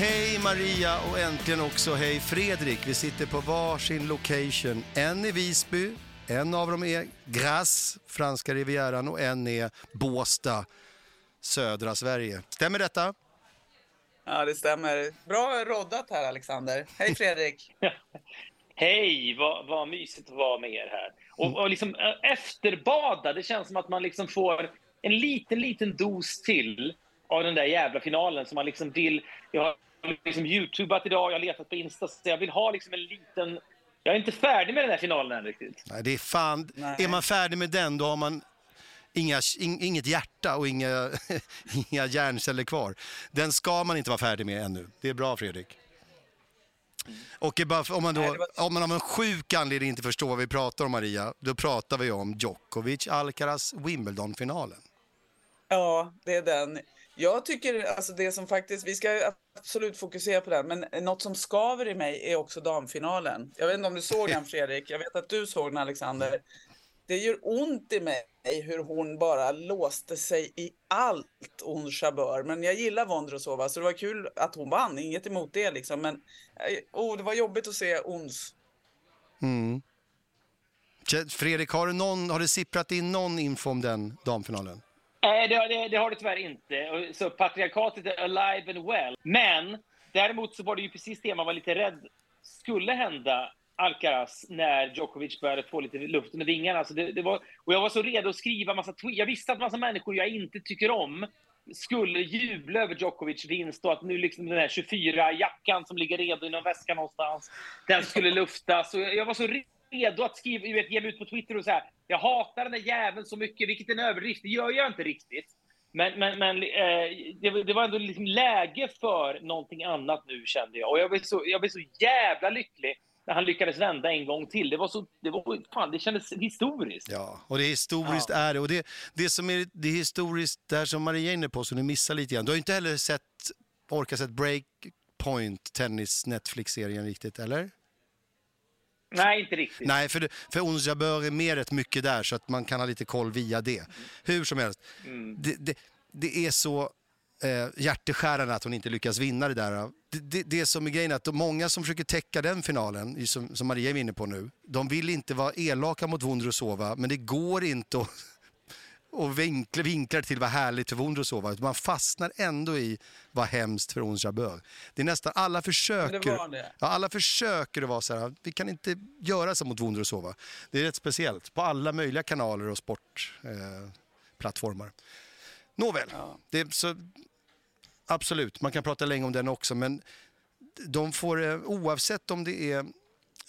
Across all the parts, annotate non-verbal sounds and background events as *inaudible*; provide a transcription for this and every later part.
Hej Maria och äntligen också hej Fredrik. Vi sitter på varsin location. En i Visby, en av dem är Grasse, franska rivieran och en är Båsta, södra Sverige. Stämmer detta? Ja, det stämmer. Bra roddat här, Alexander. Hej, Fredrik. *laughs* Hej, vad, vad mysigt att vara med er här. Och, och liksom efterbada, det känns som att man liksom får en liten, liten dos till av den där jävla finalen som man liksom vill... Jag har liksom youtubat idag, jag har letat på Insta, så jag vill ha liksom en liten... Jag är inte färdig med den här finalen än riktigt. Nej, det är fan... Nej. Är man färdig med den, då har man inga, in, inget hjärta och inga, *laughs* inga hjärnceller kvar. Den ska man inte vara färdig med ännu. Det är bra, Fredrik. Och om, man då, Nej, var- om man av en sjuk anledning inte förstår vad vi pratar om, Maria, då pratar vi om Djokovic, Alcaraz, Wimbledon-finalen. Ja, det är den. Jag tycker alltså det som faktiskt, vi ska absolut fokusera på den, men något som skaver i mig är också damfinalen. Jag vet inte om du såg den *laughs* Fredrik, jag vet att du såg den Alexander. Det gör ont i mig hur hon bara låste sig i allt Ons Jabeur. Men jag gillar Vondrosova så det var kul att hon vann, inget emot det liksom. Men eh, oh, det var jobbigt att se Ons. Mm. Fredrik, har, du någon, har det sipprat in någon info om den damfinalen? Nej, det, det, det har det tyvärr inte. Så patriarkatet är alive and well. Men däremot så var det ju precis det man var lite rädd skulle hända Alcaraz när Djokovic började få lite luft under vingarna. Så det, det var, och jag var så redo att skriva massa tweets. Jag visste att massa människor jag inte tycker om skulle jubla över Djokovic vinst och att nu liksom den här 24-jackan som ligger redo i någon väska någonstans, den skulle luftas. Och jag jag var så redo att skriva, du vet, ge mig ut på Twitter och säga jag hatar den där jäveln så mycket, vilket är en överdrift. Det gör jag inte riktigt. Men, men, men eh, det, det var ändå liksom läge för någonting annat nu, kände jag. Och jag blev så, jag blev så jävla lycklig när han lyckades vända en gång till. Det var så... Det, var, fan, det kändes historiskt. Ja, och det är historiskt är det. Och det, det som är det är historiskt, där som Maria är inne på, så du missar lite grann. Du har ju inte heller sett, orkat sett Breakpoint, tennis Netflix-serien riktigt, eller? Nej, inte riktigt. Nej, för, för Ons Jabeur är mer rätt mycket där så att man kan ha lite koll via det. Hur som helst, det, det, det är så eh, hjärteskärande att hon inte lyckas vinna det där. Det, det, det som är grejen är att de många som försöker täcka den finalen, som, som Maria är inne på nu, de vill inte vara elaka mot Vondrosova, men det går inte att och vinkla, vinklar till vad härligt för utan Man fastnar ändå i vad hemskt för Ons Jabeur. Det är nästan alla försöker. var det. Ja, alla försöker att vara så här, vi kan inte göra så mot Vondrosova. Det är rätt speciellt på alla möjliga kanaler och sportplattformar. Eh. Nåväl, det är så, absolut, man kan prata länge om den också, men de får, eh, oavsett om det är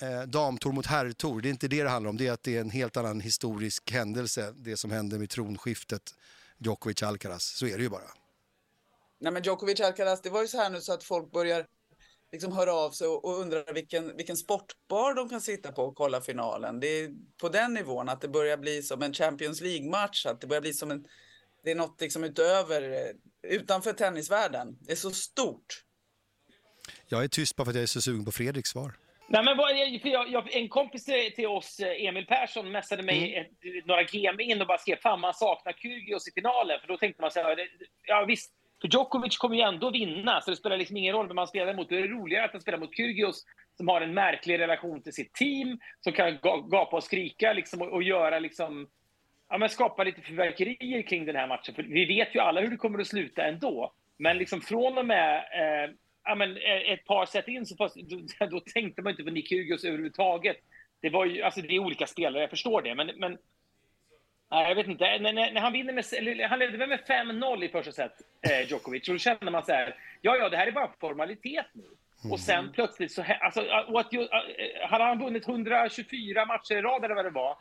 eh, damtor mot herrtor, det är inte det det handlar om, det är att det är en helt annan historisk händelse, det som hände med tronskiftet Djokovic-Alcaraz. Så är det ju bara. Nej men Djokovic Alcaraz, det var ju så här nu så att folk börjar liksom höra av sig och, och undra vilken, vilken sportbar de kan sitta på och kolla finalen. Det är på den nivån att det börjar bli som en Champions League-match, att det börjar bli som en, det är något liksom utöver, eh, utanför tennisvärlden. Det är så stort. Jag är tyst bara för att jag är så sugen på Fredriks svar. Nej, men för jag, jag, en kompis till, oss, eh, Emil Persson, messade mig Mm. ett, några GM in och bara skrev fan man saknar Kyrgios i finalen. För då tänkte man så här, det- ja visst, för Djokovic kommer ju ändå vinna, så det spelar liksom ingen roll vem man spelar mot. Det är roligare att han spelar mot Kyrgios som har en märklig relation till sitt team, som kan ga- gapa och skrika liksom, och, och göra liksom, ja, men skapa lite fyrverkerier kring den här matchen. För vi vet ju alla hur det kommer att sluta ändå. Men liksom från och med eh, ja, men, eh, ett par set in så fast, då, *laughs* då tänkte man inte på Nick Kyrgios överhuvudtaget. Det, var ju, alltså, det är olika spelare, jag förstår det. Men, men nej, jag vet inte. När, när, han, vinner med, han ledde med 5-0 i första set, eh, Djokovic. Och då kände man så här, ja, ja, det här är bara formalitet nu. Och sen plötsligt så... Alltså, och att, ju- eh, hade han vunnit 124 matcher i rad eller vad det var,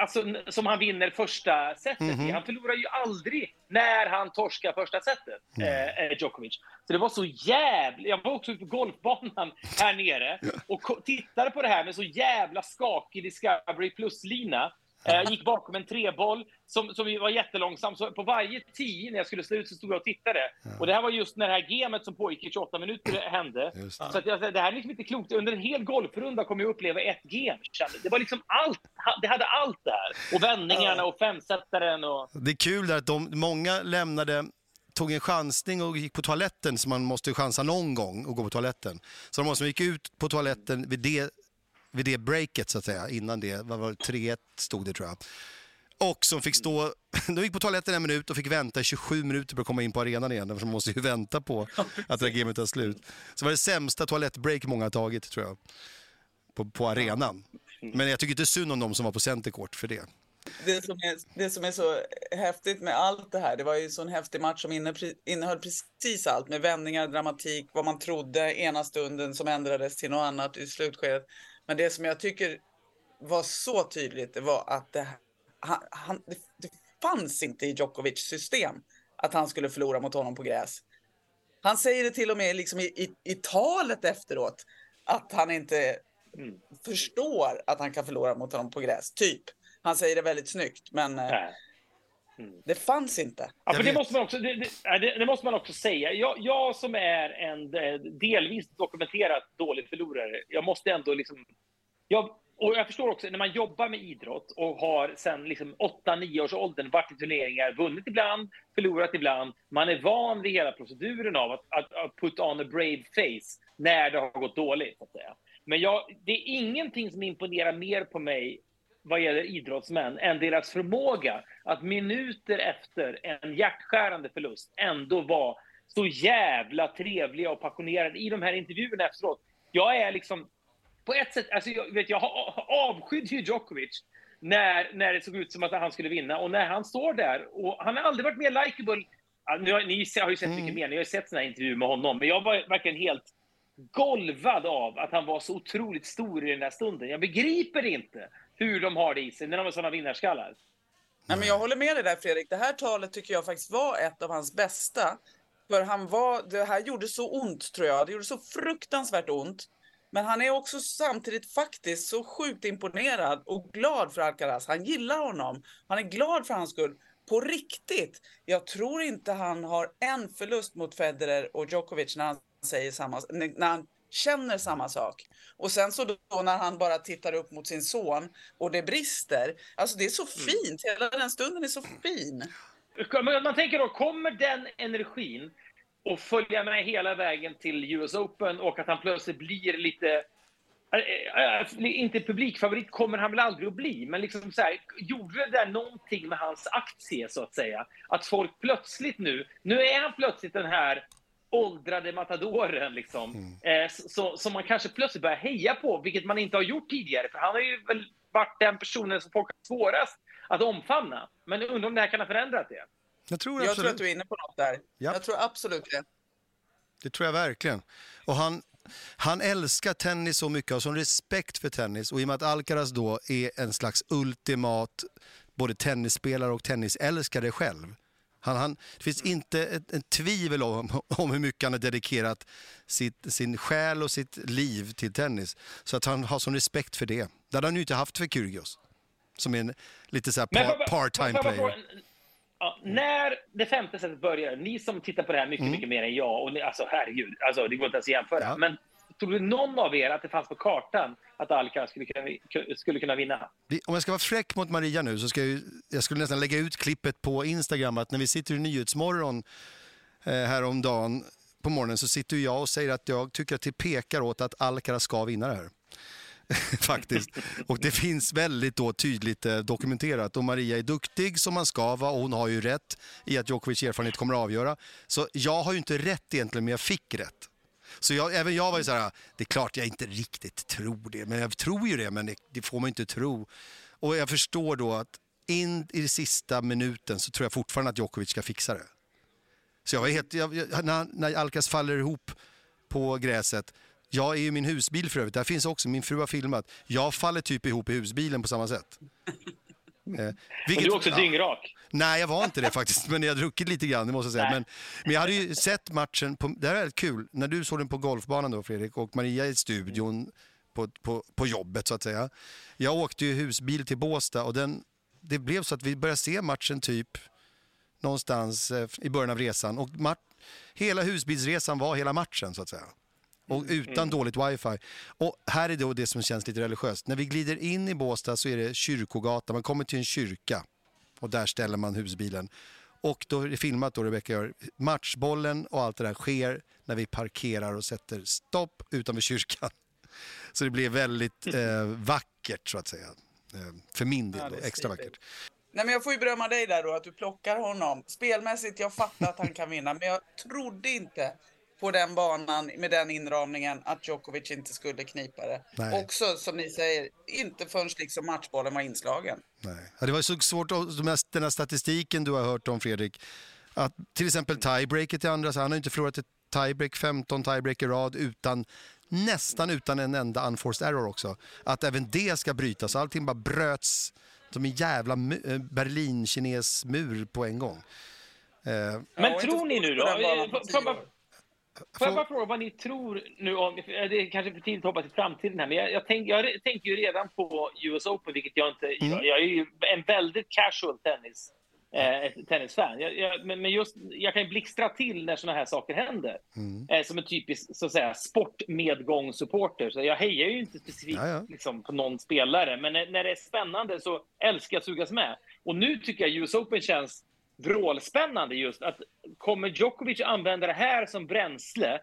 Alltså, som han vinner första setet i. Han förlorar ju aldrig när han torskar första setet, eh, eh, Djokovic. Så det var så jävla... Jag var också på golfbanan här nere och tittade på det här med så jävla skakig Discovery Plus-lina. Eh, gick bakom en treboll som, som var jättelångsam. Så på varje tio när jag skulle slå ut så stod jag och tittade. Och det här var just när det här gamet som pågick i 28 minuter hände. Så att jag, det här är liksom inte klokt. Under en hel golfrunda kommer jag uppleva ett game. Det var liksom allt. Det hade allt där. Och vändningarna och femsättaren och... Det är kul där att de, många lämnade tog en chansning och gick på toaletten, så man måste chansa någon gång och gå på toaletten. Så de måste gick ut på toaletten vid det, vid det breaket, så att säga, innan det, vad var det, 3-1 stod det tror jag. Och som fick stå, *laughs* de gick på toaletten en minut och fick vänta i 27 minuter på att komma in på arenan igen, för de måste ju vänta på *laughs* att det här gamet tar slut. Så var det sämsta toalettbreak många har tagit, tror jag, på, på arenan. Men jag tycker inte synd om de som var på Centercourt för det. Det som, är, det som är så häftigt med allt det här, det var ju en sån häftig match som innehöll precis allt med vändningar, dramatik, vad man trodde ena stunden som ändrades till något annat i slutskedet. Men det som jag tycker var så tydligt, det var att det, han, han, det, det fanns inte i Djokovic system att han skulle förlora mot honom på gräs. Han säger det till och med liksom i, i, i talet efteråt, att han inte mm. förstår att han kan förlora mot honom på gräs, typ. Han säger det väldigt snyggt, men eh, mm. det fanns inte. Ja, för det, måste man också, det, det, det, måste man också säga. Jag, jag som är en eh, delvis dokumenterat dålig förlorare, jag måste ändå liksom... Jag, och jag förstår också, när man jobbar med idrott och har sen liksom 8-9 års åldern varit i turneringar, vunnit ibland, förlorat ibland. Man är van vid hela proceduren av att, att, att put on a brave face när det har gått dåligt. Så att säga. Men jag, det är ingenting som imponerar mer på mig vad gäller idrottsmän än deras förmåga att minuter efter en hjärtskärande förlust ändå vara så jävla trevliga och passionerade i de här intervjuerna efteråt. Jag är liksom, på ett sätt, alltså jag, vet, jag avskydde ju Djokovic när, när det såg ut som att han skulle vinna och när han står där och han har aldrig varit mer likeable. Nu har, ni har ju sett mycket mm. mer, ni har ju sett såna här intervjuer med honom, men jag var verkligen helt golvad av att han var så otroligt stor i den där stunden. Jag begriper inte hur de har det i sig när de är sådana vinnarskallar. Nej, men jag håller med dig där Fredrik. Det här talet tycker jag faktiskt var ett av hans bästa. För han var, det här gjorde så ont tror jag. Det gjorde så fruktansvärt ont. Men han är också samtidigt faktiskt så sjukt imponerad och glad för Alcaraz. Han gillar honom. Han är glad för hans skull. På riktigt. Jag tror inte han har en förlust mot Federer och Djokovic när han säger samma, när han känner samma sak. Och sen så då när han bara tittar upp mot sin son och det brister. Alltså det är så mm. fint, hela den stunden är så fin. Man tänker då, kommer den energin och följa med hela vägen till US Open och att han plötsligt blir lite äh, äh, inte publikfavorit kommer han väl aldrig att bli, men liksom så här, gjorde det där någonting med hans aktie så att säga? Att folk plötsligt nu, nu är han plötsligt den här åldrade matadoren liksom, mm. eh, så, som man kanske plötsligt börjar heja på, vilket man inte har gjort tidigare. För han har ju väl varit den personen som folk har svårast att omfamna. Men jag undrar om det här kan ha förändrat det? Jag tror, jag tror att du är inne på något där. Ja. Jag tror absolut det. Det tror jag verkligen. Och han, han älskar tennis så mycket och har sån respekt för tennis. Och i och med att Alcaraz då är en slags ultimat både tennisspelare och tennisälskare själv han, han, det finns inte ett, ett tvivel om, om hur mycket han har dedikerat sitt, sin själ och sitt liv till tennis. Så att han har sån respekt för det. Det hade han ju inte haft för Kyrgios. Som är en lite så par, part-time player. Ja, när det femte sättet börjar, ni som tittar på det här mycket, mm. mycket mer än jag, och ni, alltså herregud, alltså, det går inte ens att jämföra. Ja. Men Trodde någon av er att det fanns på kartan att Alcaraz skulle kunna, skulle kunna vinna? Om jag ska vara fräck mot Maria nu så ska jag, jag skulle nästan lägga ut klippet på Instagram att när vi sitter i Nyhetsmorgon eh, häromdagen på morgonen så sitter jag och säger att jag tycker att det pekar åt att Alcaraz ska vinna det här. *laughs* Faktiskt. Och det finns väldigt då tydligt eh, dokumenterat. Och Maria är duktig som man ska vara och hon har ju rätt i att Djokovic erfarenhet kommer att avgöra. Så jag har ju inte rätt egentligen, men jag fick rätt. Så jag, även jag var ju så här, det är klart jag inte riktigt tror det, men jag tror ju det, men det, det får man inte tro. Och jag förstår då att in i sista minuten så tror jag fortfarande att Djokovic ska fixa det. Så jag var helt, jag, när, när Alcaraz faller ihop på gräset, jag är ju min husbil för övrigt, där finns också, min fru har filmat, jag faller typ ihop i husbilen på samma sätt. Eh, vilket, du är också ja, dyngrak. Nej, jag var inte det faktiskt, men jag har druckit lite grann, det måste jag säga. Men, men jag hade ju sett matchen, på, det här är kul, när du såg den på golfbanan då Fredrik och Maria i studion på, på, på jobbet så att säga. Jag åkte ju husbil till Båstad och den, det blev så att vi började se matchen typ någonstans eh, i början av resan och hela husbilsresan var hela matchen så att säga och mm. utan mm. dåligt wifi. Och här är då det som känns lite religiöst. När vi glider in i Båstad så är det kyrkogata, man kommer till en kyrka och där ställer man husbilen. Och då är det filmat då Rebecca gör matchbollen och allt det där sker när vi parkerar och sätter stopp utanför kyrkan. Så det blir väldigt *laughs* eh, vackert så att säga. Eh, för min del då, extra vackert. Nej, men jag får ju berömma dig där då, att du plockar honom. Spelmässigt, jag fattar att han kan vinna, men jag trodde inte på den banan med den inramningen att Djokovic inte skulle knipa det. Nej. Också, som ni säger, inte förrän liksom matchbollen var inslagen. Nej. Ja, det var ju så svårt, den här statistiken du har hört om Fredrik, att till exempel tiebreaket i andra, så han har inte förlorat ett tiebreak, 15 tiebreak i rad utan nästan utan en enda unforced error också. Att även det ska brytas, allting bara bröts som en jävla eh, Berlin-kines-mur på en gång. Eh, Men tror ni nu då? Får jag bara- fråga vad ni tror nu om... Det är kanske för tidigt att hoppa till framtiden här, men jag, jag, tänk, jag tänker ju redan på US Open, vilket jag inte... Mm. Jag, jag är ju en väldigt casual tennis, eh, tennisfan. Jag, jag, men, men just, jag kan ju blixtra till när såna här saker händer. mm. Eh, som en typisk så att säga, sportmedgångssupporter. Så jag hejar ju inte specifikt Ja, ja. Liksom, på någon spelare, men när, när det är spännande så älskar jag att sugas med. Och nu tycker jag US Open känns vrålspännande just att kommer Djokovic använda det här som bränsle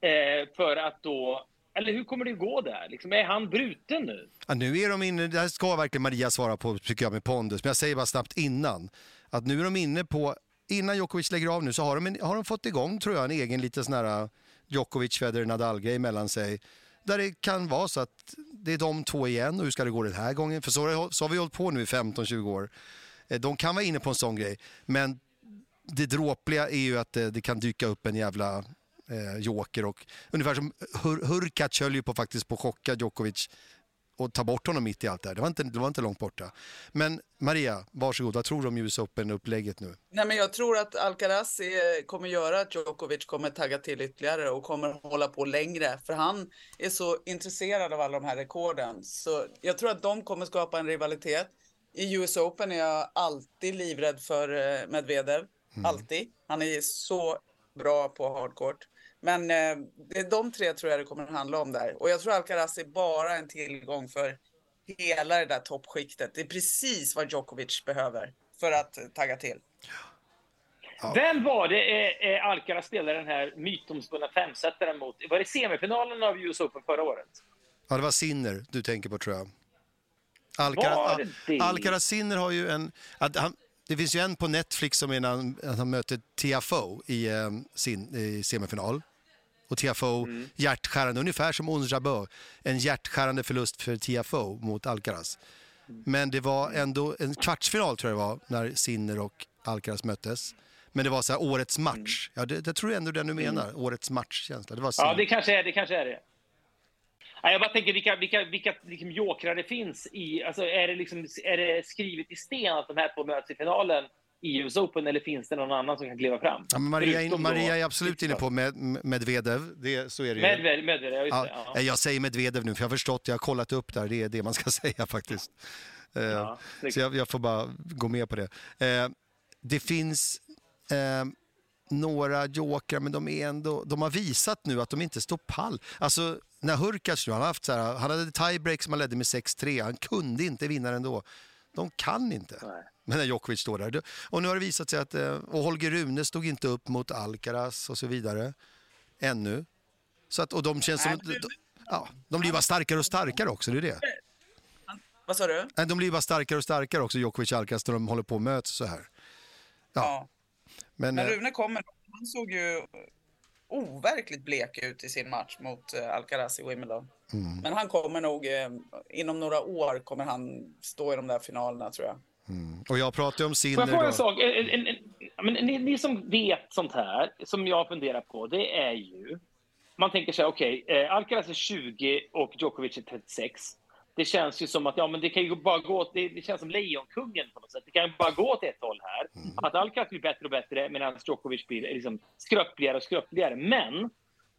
eh, för att då eller hur kommer det gå där? Liksom, är han bruten nu? Ja, nu är de inne, det här ska verkligen Maria svara på tycker jag med pondus, men jag säger bara snabbt innan. Att nu är de inne på, innan Djokovic lägger av nu så har de, en, har de fått igång tror jag en egen liten sån här äh, Djokovic, Federer, Nadal-grej mellan sig. Där det kan vara så att det är de två igen och hur ska det gå den här gången? För så, har så har vi hållit på nu i 15-20 år. Eh, de kan vara inne på en sån grej, men det dråpliga är ju att det, det kan dyka upp en jävla eh, joker och ungefär som Hur, Hurkacz höll ju på faktiskt på att chocka Djokovic och ta bort honom mitt i allt det här. Det var inte, det var inte långt borta. Men Maria, varsågod. Vad tror du om US Open-upplägget nu? Nej, men jag tror att Alcaraz kommer göra att Djokovic kommer tagga till ytterligare och kommer hålla på längre. För han är så intresserad av alla de här rekorden. Så jag tror att de kommer skapa en rivalitet. I US Open är jag alltid livrädd för eh, Medvedev. Alltid. Han är så bra på hardcourt. Men eh, det är de tre tror jag det kommer att handla om där. Och jag tror Alcaraz är bara en tillgång för hela det där toppskiktet. Det är precis vad Djokovic behöver för att eh, tagga till. Vem var det eh, eh, Alcaraz spelade den här mytomspunna femsetaren mot? Var det semifinalen av US Open förra året? Ja, det var Sinner du tänker på tror jag. Alcaraz? Alcaraz har ju en... Han, det finns ju en på Netflix som är när han, möter Tiafoe i, eh, sin, i semifinal. Och Tiafoe, Mm. hjärtskärande, ungefär som Ons Jabeur. En hjärtskärande förlust för Tiafoe mot Alcaraz. Men det var ändå en kvartsfinal tror jag det var, när Sinner och Alcaraz möttes. Men det var så här årets match. Ja, det, det tror jag ändå den du menar, årets matchkänsla. Det var Ja, det kanske är det. Kanske är det. Jag bara tänker vilka, vilka, vilka liksom jokrar det finns i... Alltså, är, det liksom, är det skrivet i sten att de här två möts i finalen i US Open eller finns det någon annan som kan kliva fram? Ja, Maria, Maria är absolut inne på med, Medvedev, det, så är det ju. Medvedev, Medvedev, ja, just det. Ja, Ja. Jag säger Medvedev nu, för jag har förstått, jag har kollat upp där, det är det man ska *laughs* säga faktiskt. Eh, Ja, så jag, jag får bara gå med på det. Eh, det finns eh, några jokrar, men de, är ändå, de har visat nu att de inte står pall. Alltså, när Hurkacz nu, han, har haft så här, han hade tiebreak som han ledde med 6-3, han kunde inte vinna ändå. De kan inte. Nej. Men när Djokovic står där. Och nu har det visat sig att eh, och Holger Rune stod inte upp mot Alcaraz och så vidare. Ännu. Så att, och de känns som... De, ja, de blir bara starkare och starkare också, det är det. Vad sa du? De blir bara starkare och starkare också, Djokovic och Alcaraz, när de håller på och möts så här. Ja. Men, Men eh, Rune kommer. Han såg ju overkligt blek ut i sin match mot eh, Alcaraz i Wimbledon. Mm. Men han kommer nog, eh, inom några år kommer han stå i de där finalerna tror jag. och jag pratar ju om Får jag fråga Sinner. en sak? En, en, en, men ni, ni som vet sånt här, som jag funderar på, det är ju... Man tänker så här, okej, eh, Alcaraz är 20 och Djokovic är 36. Det känns ju som att ja, men det kan ju bara gå... Det, det känns som Lejonkungen på något sätt. Det kan ju bara gå åt ett håll här. Att Alcaraz blir bättre och bättre medan Djokovic blir liksom skröpligare och skröpligare. Men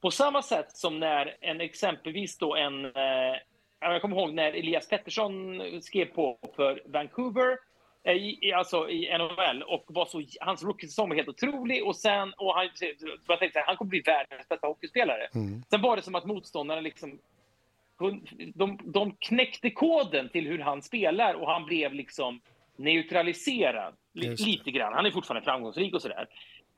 på samma sätt som när en exempelvis då en... Eh, jag kommer ihåg när Elias Pettersson skrev på för Vancouver eh, i, alltså i NHL och var så, hans rookie-säsong var helt otrolig och sen och han, jag tänkte här, han kommer bli världens bästa hockeyspelare. Mm. Sen var det som att motståndarna liksom de, de knäckte koden till hur han spelar och han blev liksom neutraliserad. Lite grann. Han är fortfarande framgångsrik och sådär.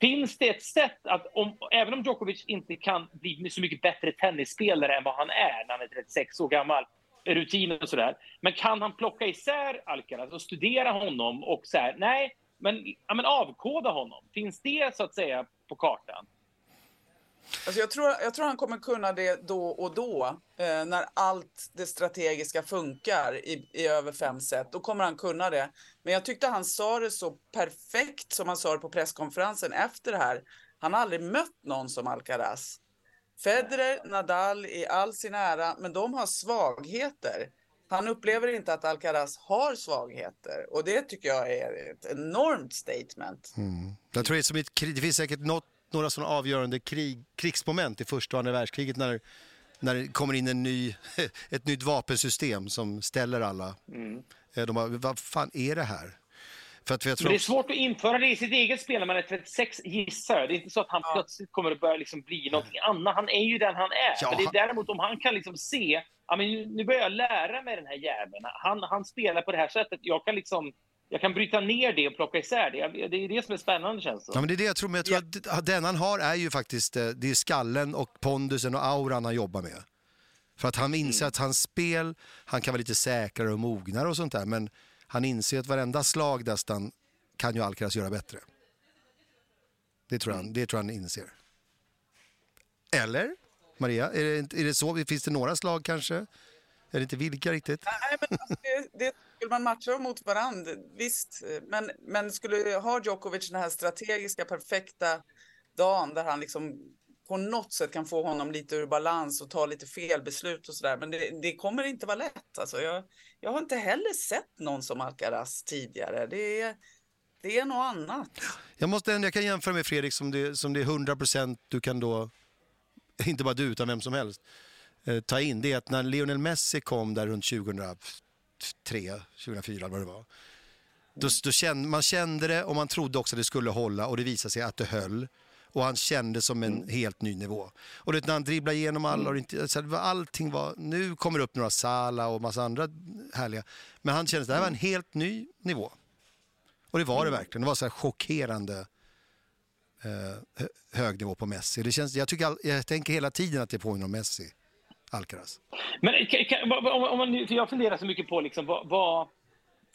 Finns det ett sätt att, om, även om Djokovic inte kan bli så mycket bättre tennisspelare än vad han är när han är 36 år gammal, rutin och sådär, men kan han plocka isär Alcaraz och studera honom och så här, nej, men, ja, men avkoda honom? Finns det så att säga på kartan? Alltså jag, tror, jag tror han kommer kunna det då och då, eh, när allt det strategiska funkar i, i över fem set. Då kommer han kunna det. Men jag tyckte han sa det så perfekt som han sa det på presskonferensen efter det här. Han har aldrig mött någon som Alcaraz. Federer, Nadal i all sin ära, men de har svagheter. Han upplever inte att Alcaraz har svagheter och det tycker jag är ett enormt statement. Mm. Jag tror det, är som ett, det finns säkert något några sådana avgörande krig, krigsmoment i första och andra världskriget när, när det kommer in en ny, *laughs* ett nytt vapensystem som ställer alla. Mm. Eh, de bara, vad fan är det här? För att jag tror... Men det är svårt att införa det i sitt eget spel när man är 36, gissar jag. Det är inte så att han ja. plötsligt kommer att börja liksom bli någonting annat. Han är ju den han är. Ja, men det är däremot om han kan liksom se, ja, men nu börjar jag lära mig den här jäveln. Han, han spelar på det här sättet. Jag kan liksom jag kan bryta ner det och plocka isär det. Det är det som är spännande känns det Ja, men det är det jag tror, men jag tror ja. att den han har är ju faktiskt, eh, det är skallen och pondusen och auran han jobbar med. För att han inser mm. att hans spel, han kan vara lite säkrare och mognare och sånt där, men han inser att varenda slag nästan kan ju Alcaraz göra bättre. Det tror, han, mm. det tror han inser. Eller? Maria, är det, är det så? Finns det några slag kanske? Är det inte vilka riktigt? Nej, men alltså, det, det skulle man matcha dem mot varandra, visst. Men, men skulle ha Djokovic den här strategiska, perfekta dagen där han liksom på något sätt kan få honom lite ur balans och ta lite felbeslut och sådär. Men det, det, kommer inte vara lätt. Alltså jag, jag har inte heller sett någon som Alcaraz tidigare. Det är, det är något annat. Jag, måste, jag kan jämföra med Fredrik som det, som det är 100 procent du kan då, inte bara du utan vem som helst, ta in. Det är att när Lionel Messi kom där runt 2000 2003, 2004 vad det var. Då, då kände, man kände det och man trodde också att det skulle hålla och det visade sig att det höll. Och han kände som en mm. helt ny nivå. Och det, när han dribblade igenom alla, och inte, allting var, nu kommer det upp några Sala och massa andra härliga. Men han kände att det här var en helt ny nivå. Och det var det mm. verkligen. Det var så chockerande eh, hög nivå på Messi. Det känns, jag, tycker, jag tänker hela tiden att det påminner om Messi. Alcaraz. Men kan, om, om man, för jag funderar så mycket på liksom, vad, vad,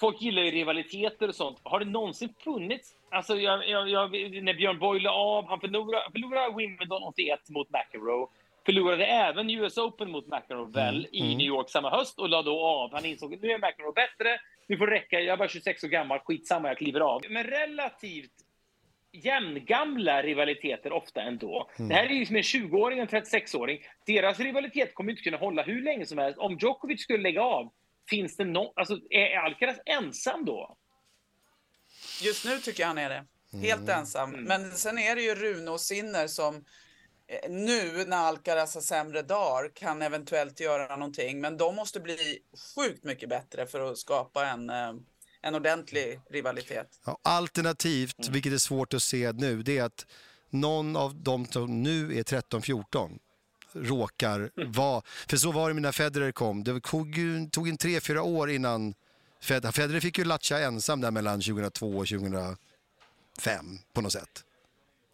Folk gillar ju rivaliteter och sånt. Har det någonsin funnits... Alltså, jag, jag, jag, när Björn Borg la av, han förlorade, förlorade Wimbledon 81 mot McEnroe. Förlorade även US Open mot McEnroe mm. väl i mm. New York samma höst och la då av. Han insåg att nu är McEnroe bättre, nu får det räcka, jag är bara 26 år gammal, skitsamma, jag kliver av. Men relativt jämngamla rivaliteter ofta ändå. Mm. Det här är ju som en 20-åring och en 36-åring. Deras rivalitet kommer inte kunna hålla hur länge som helst. Om Djokovic skulle lägga av, finns det någon... Alltså, är Alcaraz ensam då? Just nu tycker jag han är det. Helt mm. ensam. Mm. Men sen är det ju Rune och Sinner som eh, nu när Alcaraz har sämre dagar kan eventuellt göra någonting. Men de måste bli sjukt mycket bättre för att skapa en eh, en ordentlig rivalitet. Ja, alternativt, mm. vilket är svårt att se nu, det är att någon av de som nu är 13-14 råkar mm. vara... För så var det när Federer kom. Det tog, tog en tre, fyra år innan... Federer, Federer fick ju latcha ensam där mellan 2002 och 2005 på något sätt.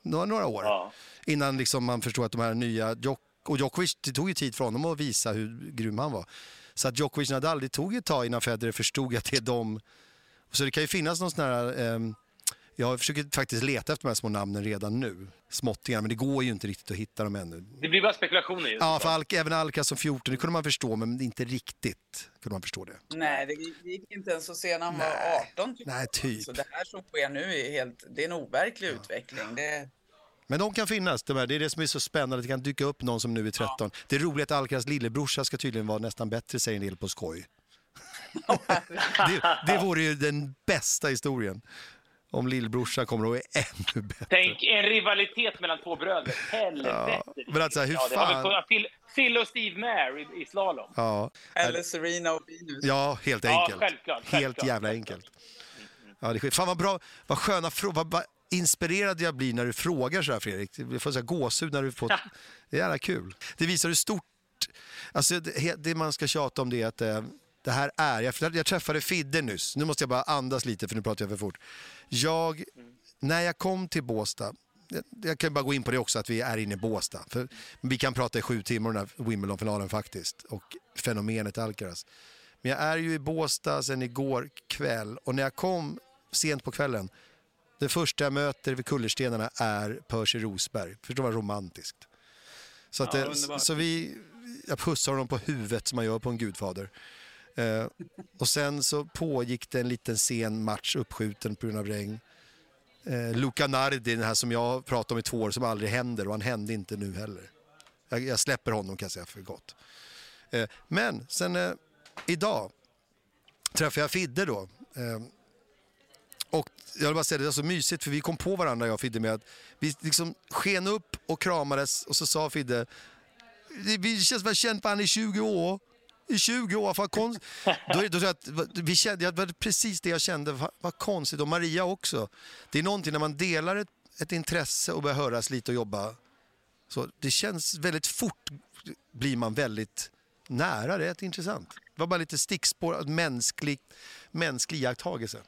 Några, några år. Ja. Innan liksom man förstod att de här nya... Och Djokovic, det tog ju tid för honom att visa hur grym han var. Så att Djokovic Nadal, det tog ett tag innan Federer förstod att det är de så det kan ju finnas någon sån här... Eh, jag försöker faktiskt leta efter de här små namnen redan nu. Småttingar, men det går ju inte riktigt att hitta dem ännu. Det blir bara spekulationer just Ja, för Al även Alcaz som 14, det kunde man förstå, men inte riktigt kunde man förstå det. Nej, det gick inte ens att se när han Nej. var 18. Typ. Nej, typ. Så det här som sker nu är helt, det är en overklig ja. utveckling. Det... Men de kan finnas, de här. det är det som är så spännande, det kan dyka upp någon som nu är 13. Ja. Det är roligt att Alcaraz lillebrorsa ska tydligen vara nästan bättre, säger en del på skoj det, det vore ju den bästa historien. Om lillbrorsan kommer och är ännu bättre. Tänk en rivalitet mellan två bröder. Helvete. Ja, men alltså, hur ja, fan... Phil, Phil och Steve Mayer i, i slalom. Ja. Eller Serena och Venus. Ja, helt enkelt. Ja, självklart, självklart, helt jävla enkelt. Ja, det är fan vad bra, vad sköna frågor. Vad, vad inspirerad jag blir när du frågar så här Fredrik. Jag får så här gåshud när du får... Det är jävla kul. Det visar hur stort... Alltså det, det man ska tjata om det är att eh, det här är, jag, jag träffade Fidde nyss, nu måste jag bara andas lite för nu pratar jag för fort. Jag, när jag kom till Båstad, jag, jag kan bara gå in på det också att vi är inne i Båstad. För vi kan prata i sju timmar om den här Wimbledon-finalen faktiskt och fenomenet Alcaraz. Men jag är ju i Båstad sen igår kväll och när jag kom sent på kvällen, det första jag möter vid kullerstenarna är Percy Rosberg. Förstår vad romantiskt. Så, att, Ja, det- så vi, jag pussar honom på huvudet som man gör på en gudfader. Eh, och sen så pågick det en liten sen match uppskjuten på grund av regn. Eh, Luca Nardi, den här som jag pratade om i två år, som aldrig händer och han hände inte nu heller. Jag, jag släpper honom kan jag säga för gott. Eh, men sen eh, idag träffade jag Fidde då. Eh, och jag vill bara säga det, det var så mysigt för vi kom på varandra jag och Fidde med att vi liksom sken upp och kramades och så sa Fidde "Det- vi känns väl känt varandra i 20 år. I 20 år, vad konst... *laughs* då, då, att, vi kände, det var precis det jag kände, vad, vad konstigt. Och Maria också. Det är någonting när man delar ett, ett intresse och börjar höras lite och jobba. Så det känns väldigt fort, blir man väldigt nära. Det är intressant. Det var bara lite stickspår, mänsklig, mänsklig iakttagelse.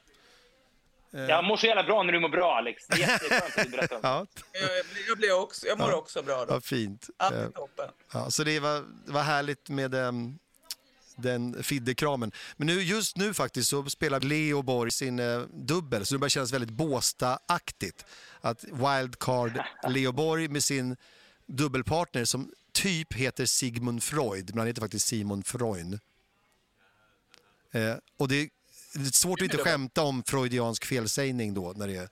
Jag mår så jävla bra när du mår bra, Alex. Det är jätteskönt att du berättar om *laughs* det. Ja, Jag, jag, blir också, jag mår också bra då. vad fint. Allt Eh, är toppen. Ja, så det var, det var härligt med ehm, den Fidde-kramen. Men nu, just nu faktiskt så spelar Leo Borg sin eh, dubbel, så det börjar kännas väldigt Båstad-aktigt. Att wildcard Leo Borg med sin dubbelpartner som typ heter Sigmund Freud, men han heter faktiskt Simon Freund. Eh, och det är, det är svårt att inte skämta om freudiansk felsägning då, när det är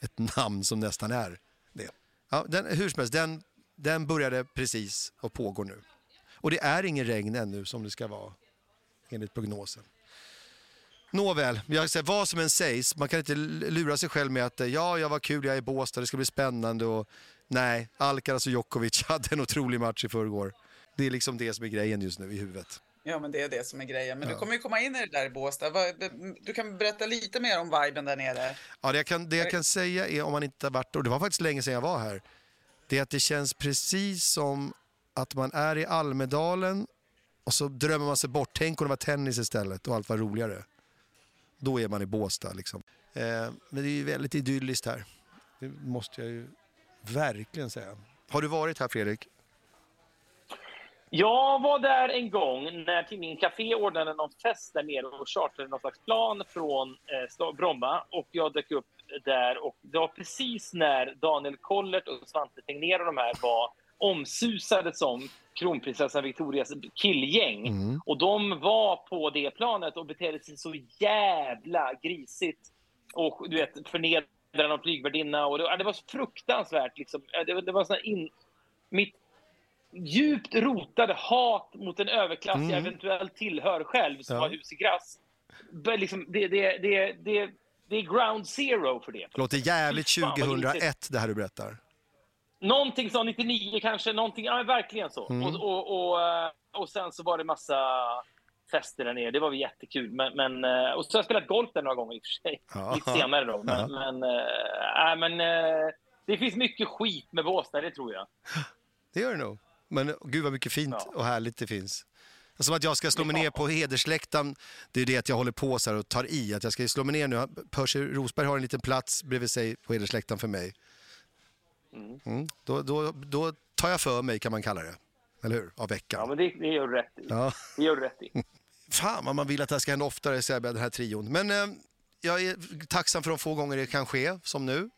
ett namn som nästan är det. Ja, den, hur som helst, den, den började precis och pågår nu. Och det är ingen regn ännu som det ska vara, enligt prognosen. Nåväl, jag säger, vad som än sägs, man kan inte lura sig själv med att eh, ja, jag var kul, jag är i Båstad, det ska bli spännande och nej, Alcaraz och Djokovic *laughs* hade en otrolig match i förrgår. Det är liksom det som är grejen just nu i huvudet. Ja, men det är det som är grejen. Men Ja. du kommer ju komma in i det där i Båstad. Du kan berätta lite mer om viben där nere. Ja, det jag, kan, det jag kan säga är, om man inte har varit och det var faktiskt länge sedan jag var här, det är att det känns precis som att man är i Almedalen och så drömmer man sig bort. Tänk om det var tennis istället och allt var roligare. Då är man i Båstad. Liksom. Eh, men det är ju väldigt idylliskt här. Det måste jag ju verkligen säga. Har du varit här Fredrik? Jag var där en gång när tidningen Café ordnade någon fest där nere och chartrade någon slags plan från eh, Bromma. Och jag dök upp där och det var precis när Daniel Kollert och Svante Tegnér och de här var omsusade som kronprinsessan Victorias killgäng. Mm. Och de var på det planet och betedde sig så jävla grisigt. Och du vet, förnedrade någon flygvärdinna. Och det, det var så fruktansvärt. Liksom. Det, det var sån in, mitt djupt rotade hat mot en överklass Mm. jag eventuellt tillhör själv, som Ja. har hus i grass. Liksom, det, det, det, det, det är ground zero för det. Det låter jävligt Fy fan, vad 2001 det här du berättar. Någonting som 99 kanske, någonting, ja verkligen så. Mm. Och, och, och, eh, och sen så var det massa fester där nere, det var jättekul. Men, men, eh, och så har jag spelat golf där några gånger i och för sig, Ja. lite senare då. Men, Ja. men, äh, men äh, det finns mycket skit med Båstad, det tror jag. Det gör det nog. Men gud vad mycket fint Ja. och härligt det finns. Som att jag ska slå mig ner på hedersläktaren, det är det att jag håller på så och tar i. Att jag ska slå mig ner nu. Percy Rosberg har en liten plats bredvid sig på hedersläktaren för mig. Mm. Mm. Då, då, då tar jag för mig kan man kalla det. Eller hur? Av Ja, veckan. men det, det gör du rätt i. Ja. Det gör rätt i. *laughs* Fan vad man vill att det här ska hända oftare, Sebbe, den här trion. Men eh, jag är tacksam för de få gånger det kan ske, som nu.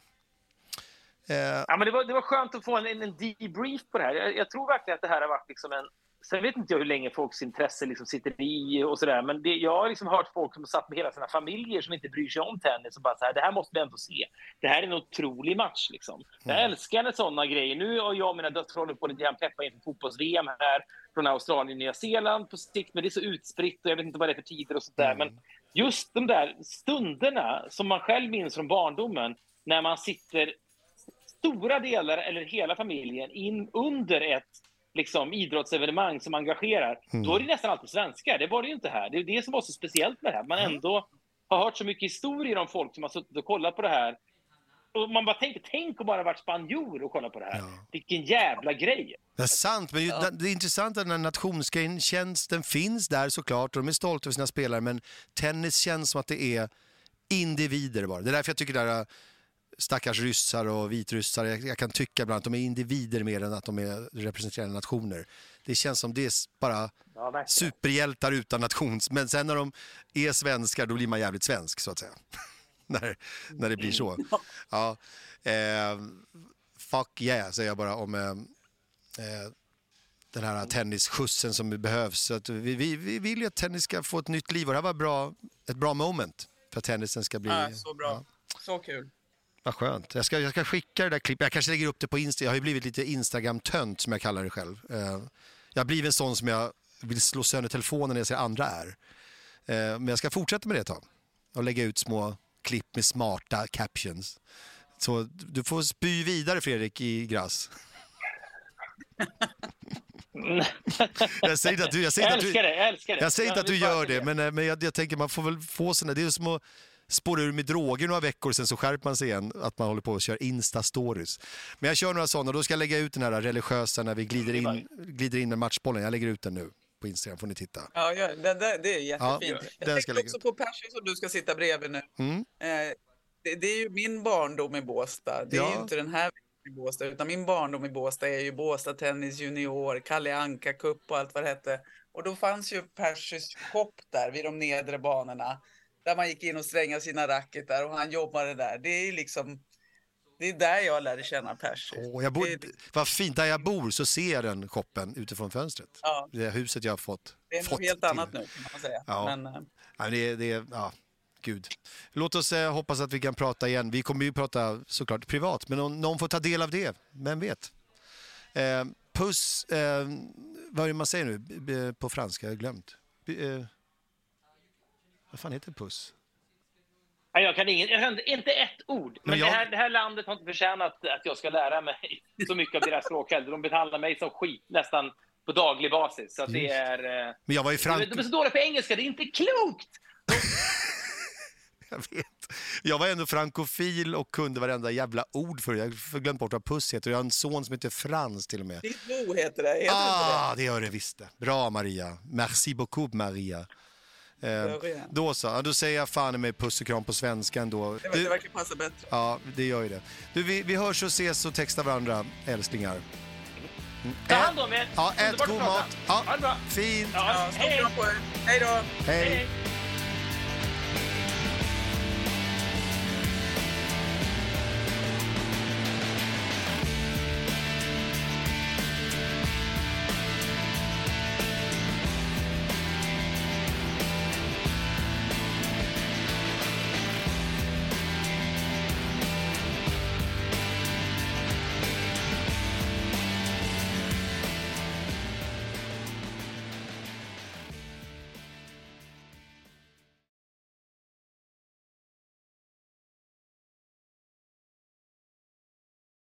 Eh, Ja, men det, var, det var skönt att få en, en, en debrief på det här. Jag, jag tror verkligen att det här har varit liksom en... Sen vet inte jag hur länge folks intresse liksom sitter i och sådär. Men det, jag har liksom hört folk som har satt med hela sina familjer som inte bryr sig om tennis och bara så här, det här måste vi ändå se. Det här är en otrolig match liksom. Jag älskar när sådana grejer. Nu har jag och mina döttrar hållit på lite grann peppa inför fotbolls-VM här från Australien och Nya Zeeland på sikt. Men det är så utspritt och jag vet inte vad det är för tider och sånt där. Men just de där stunderna som man själv minns från barndomen när man sitter stora delar eller hela familjen in under ett liksom, idrottsevenemang som engagerar, då är det nästan alltid svenskar. Det var det ju inte här. Det är det som var så speciellt med det här. Man ändå har hört så mycket historier om folk som har suttit och kollat på det här och man bara tänker, tänk att bara varit spanjor och kolla på det här. Ja. Vilken jävla grej! Det är sant, men ju- Ja. det är intressant att den här nationsgrejen känns, den finns där såklart och de är stolta över sina spelare, men tennis känns som att det är individer bara. Det är därför jag tycker det där stackars ryssar och vitryssar, jag, jag kan tycka ibland att de är individer mer än att de är representerande nationer. Det känns som det är bara Ja, superhjältar utan nations, men sen när de är svenskar då blir man jävligt svensk så att säga. *laughs* när, när det blir så. Ja, eh, fuck yeah säger jag bara om eh, eh, den här tennisskjutsen som behövs. Så att vi, vi, vi vill ju att tennis ska få ett nytt liv och det här var bra, ett bra moment för att tennisen ska bli... Ja, så bra. Ja, Så kul. Vad skönt. Jag ska, jag ska skicka det där klippet. Jag kanske lägger upp det på Insta. Jag har ju blivit lite Instagram-tönt som jag kallar det själv. Eh, jag har blivit en sån som jag vill slå sönder telefonen när jag ser andra är. Eh, men jag ska fortsätta med det ett tag. Och lägga ut små klipp med smarta captions. Så du får spy vidare Fredrik i grass. *laughs* Jag säger inte att du, jag säger Jag att du, det, jag jag säger inte att du gör det, men, men jag, jag tänker man får väl få såna, det är som att spåra ur med droger några veckor, sen så skärper man sig igen, att man håller på och kör Insta-stories. Men jag kör några sådana, då ska jag lägga ut den här religiösa när vi glider in, glider in med matchbollen. Jag lägger ut den nu på Instagram, får ni titta. Ja, ja det, det, det är jättefint. den jag tänkte också på Percy som du ska sitta bredvid nu. Mm. Eh, det, det är ju min barndom i Båstad. Det är Ja. ju inte den här i Båstad, utan min barndom i Båstad är ju Båstad Tennis Junior, Kalle Anka Cup och allt vad det hette. Och då fanns ju Percys shop där vid de nedre banorna. Där man gick in och strängade sina racketar och han jobbade där. Det är liksom, det är där jag lärde känna Percy. Jag bor, Det- vad fint, där jag bor så ser jag den shoppen utifrån fönstret. Ja, Det huset jag har fått. det är något helt till. annat nu kan man säga. Ja. Men, eh, Ja, det, är- det, ja, gud. Låt oss eh, hoppas att vi kan prata igen. Vi kommer ju prata såklart privat, men om någon får ta del av det, vem vet? Eh, puss, eh, vad är det man säger nu på franska? Jag har glömt. Eh, vad fan heter puss? Nej, Jag kan, ingen, jag kan inte ett ord. Men, Men jag- det, här, det här landet har inte förtjänat att jag ska lära mig så mycket av deras språk heller. De behandlar mig som skit nästan på daglig basis. Så att det är... eh, Men jag var i De Frank... är så dåliga på engelska, det är inte klokt! *laughs* Jag vet. Jag var ändå frankofil och kunde varenda jävla ord för det. Jag har glömt bort vad puss heter. Jag har en son som heter Frans till och med. ditt heter det, heter Ah, det gör det visst det. Bra Maria. Merci beaucoup Maria. Eh, då så, ja, då säger jag fan med puss och kram på svenska ändå. Det, det verkar passa bättre. ja, det gör ju det. Du, vi, vi hörs och ses och textar varandra, älsklingar. Mm. Ta hand om er! Ja, ät god mat. Ja, Ha det bra! fint. Ja, hej! Hej då! Hej. hej.